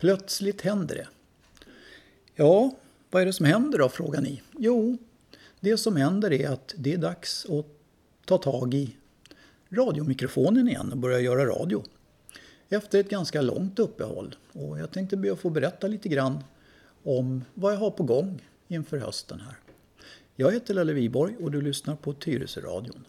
Plötsligt händer det. Ja, vad är det som händer då, frågar ni? Jo, det som händer är att det är dags att ta tag i radiomikrofonen igen och börja göra radio. Efter ett ganska långt uppehåll. Och jag tänkte be att få berätta lite grann om vad jag har på gång inför hösten här. Jag heter Lelle Viborg och du lyssnar på Tyresö-radion.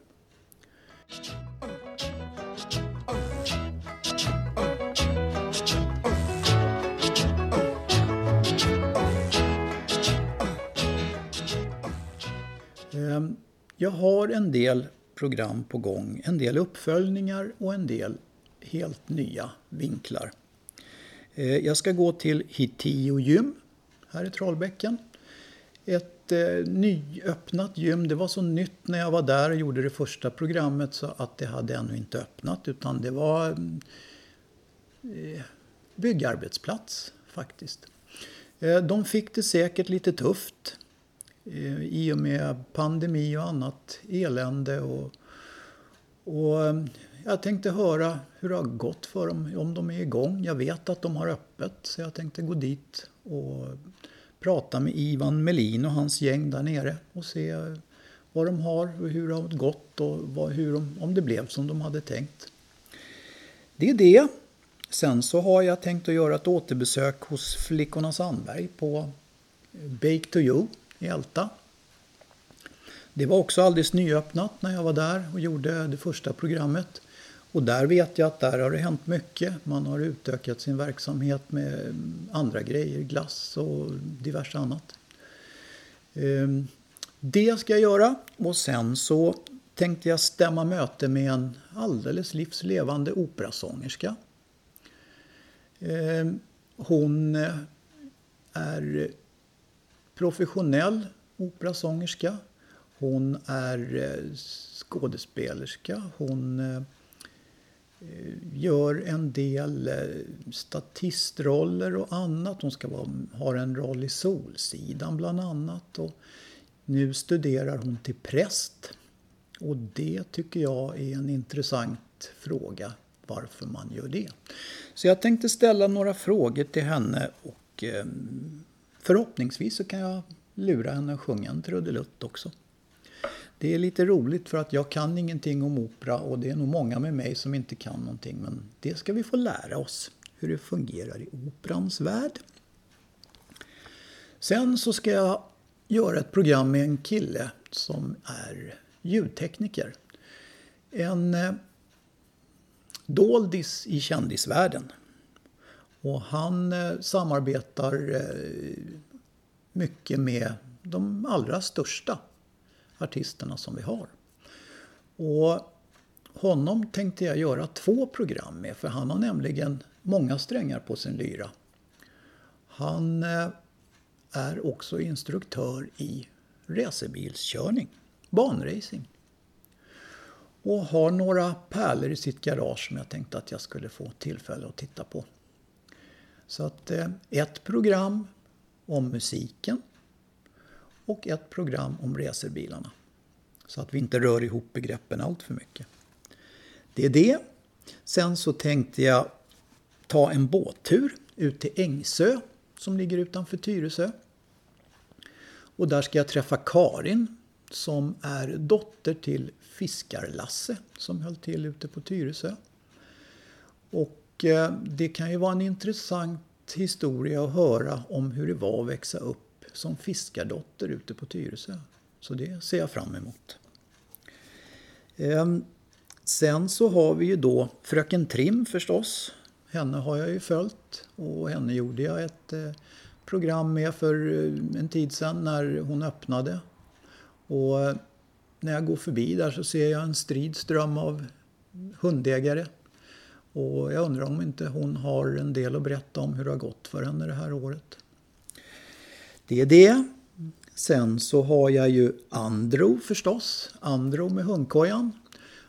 Jag har en del program på gång, en del uppföljningar och en del helt nya vinklar. Eh, jag ska gå till Hitio gym här i Trollbäcken. Ett eh, nyöppnat gym. Det var så nytt när jag var där och gjorde det första programmet så att det hade ännu inte öppnat utan det var eh, byggarbetsplats faktiskt. De fick det säkert lite tufft Eh, i och med pandemi och annat elände. Och, och eh, jag tänkte höra hur det har gått för dem, om de är igång. Jag vet att de har öppet så jag tänkte gå dit och prata med Ivan Melin och hans gäng där nere och se vad de har och hur det har gått och vad, hur de, om det blev som de hade tänkt. Det är det. Sen så har jag tänkt att göra ett återbesök hos Flickorna Sandberg på Bake to You i Älta. Det var också alldeles nyöppnat när jag var där och gjorde det första programmet. Och där vet jag att där har det hänt mycket. Man har utökat sin verksamhet med andra grejer, glass och diverse annat. Ehm, det ska jag göra och sen så tänkte jag stämma möte med en alldeles livslevande operasångerska. Ehm, hon är professionell operasångerska. Hon är eh, skådespelerska. Hon eh, gör en del eh, statistroller och annat. Hon ska vara, har en roll i Solsidan bland annat. Och nu studerar hon till präst. Och det tycker jag är en intressant fråga varför man gör det. Så jag tänkte ställa några frågor till henne och ehm, Förhoppningsvis så kan jag lura henne att sjunga en trudelutt också. Det är lite roligt för att jag kan ingenting om opera och det är nog många med mig som inte kan någonting men det ska vi få lära oss hur det fungerar i operans värld. Sen så ska jag göra ett program med en kille som är ljudtekniker. En eh, doldis i kändisvärlden. Och han eh, samarbetar eh, mycket med de allra största artisterna som vi har. Och honom tänkte jag göra två program med för han har nämligen många strängar på sin lyra. Han eh, är också instruktör i racerbilskörning, banracing. Och har några pärlor i sitt garage som jag tänkte att jag skulle få tillfälle att titta på. Så att eh, ett program om musiken och ett program om racerbilarna. Så att vi inte rör ihop begreppen allt för mycket. Det är det. Sen så tänkte jag ta en båttur ut till Ängsö som ligger utanför Tyresö. Och där ska jag träffa Karin som är dotter till Fiskarlasse som höll till ute på Tyresö. Och Eh, det kan ju vara en intressant historia att höra om hur det var att växa upp som fiskardotter ute på Tyresö. Så det ser jag fram emot. Ehm, sen så har vi ju då Fröken Trim förstås. Henne har jag ju följt och henne gjorde jag ett eh, program med för eh, en tid sedan när hon öppnade. Och när jag går förbi där så ser jag en strid ström av hundägare och jag undrar om inte hon har en del att berätta om hur det har gått för henne det här året. Det är det. Sen så har jag ju Andro förstås. Andro med hundkojan.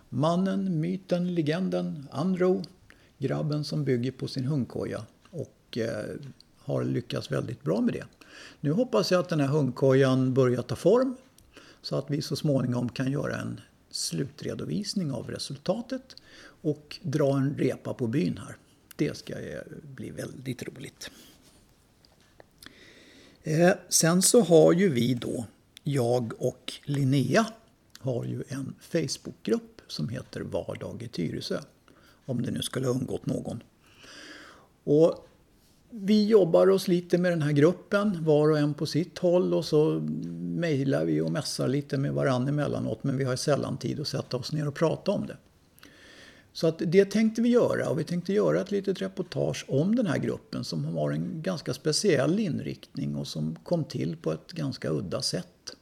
Mannen, myten, legenden. Andro. Grabben som bygger på sin hundkoja. Och eh, har lyckats väldigt bra med det. Nu hoppas jag att den här hundkojan börjar ta form. Så att vi så småningom kan göra en slutredovisning av resultatet och dra en repa på byn här. Det ska bli väldigt roligt. Eh, sen så har ju vi då, jag och Linnea, har ju en Facebookgrupp som heter Vardag i Tyresö. Om det nu skulle ha undgått någon. Och vi jobbar oss lite med den här gruppen, var och en på sitt håll och så mejlar vi och mässar lite med varandra emellanåt men vi har sällan tid att sätta oss ner och prata om det. Så att det tänkte vi göra och vi tänkte göra ett litet reportage om den här gruppen som har en ganska speciell inriktning och som kom till på ett ganska udda sätt.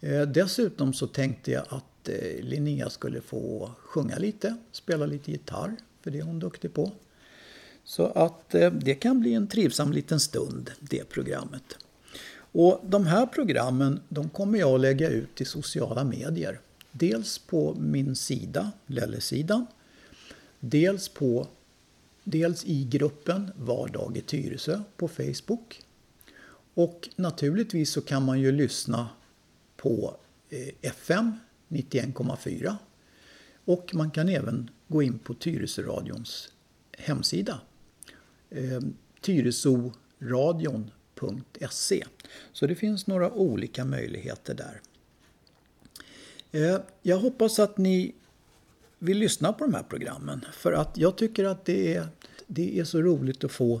Eh, dessutom så tänkte jag att eh, Linnea skulle få sjunga lite, spela lite gitarr, för det är hon duktig på. Så att eh, det kan bli en trivsam liten stund, det programmet. Och de här programmen de kommer jag att lägga ut i sociala medier. Dels på min sida, Lellesidan. Dels, på, dels i gruppen Vardag i Tyresö på Facebook. Och naturligtvis så kan man ju lyssna på eh, FM 91,4. Och man kan även gå in på Tyresöradions hemsida. Eh, Tyresoradion Tyresoradion.se. Så det finns några olika möjligheter där. Eh, jag hoppas att ni vill lyssna på de här programmen. För att jag tycker att det är, det är så roligt att få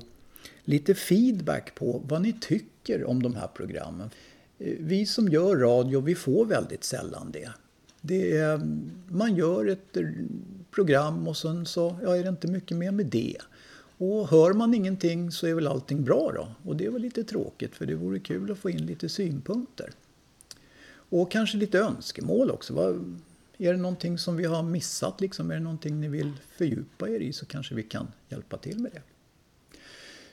lite feedback på vad ni tycker om de här programmen. Eh, vi som gör radio, vi får väldigt sällan det. det är, man gör ett program och sen så ja, är det inte mycket mer med det. Och hör man ingenting så är väl allting bra då. Och det var lite tråkigt för det vore kul att få in lite synpunkter. Och kanske lite önskemål också. Vad, är det någonting som vi har missat? Liksom? Är det någonting ni vill fördjupa er i så kanske vi kan hjälpa till med det.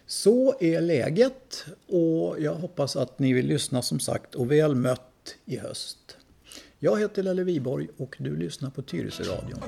Så är läget och jag hoppas att ni vill lyssna som sagt och väl mött i höst. Jag heter Lelle Viborg och du lyssnar på Tyresö radion.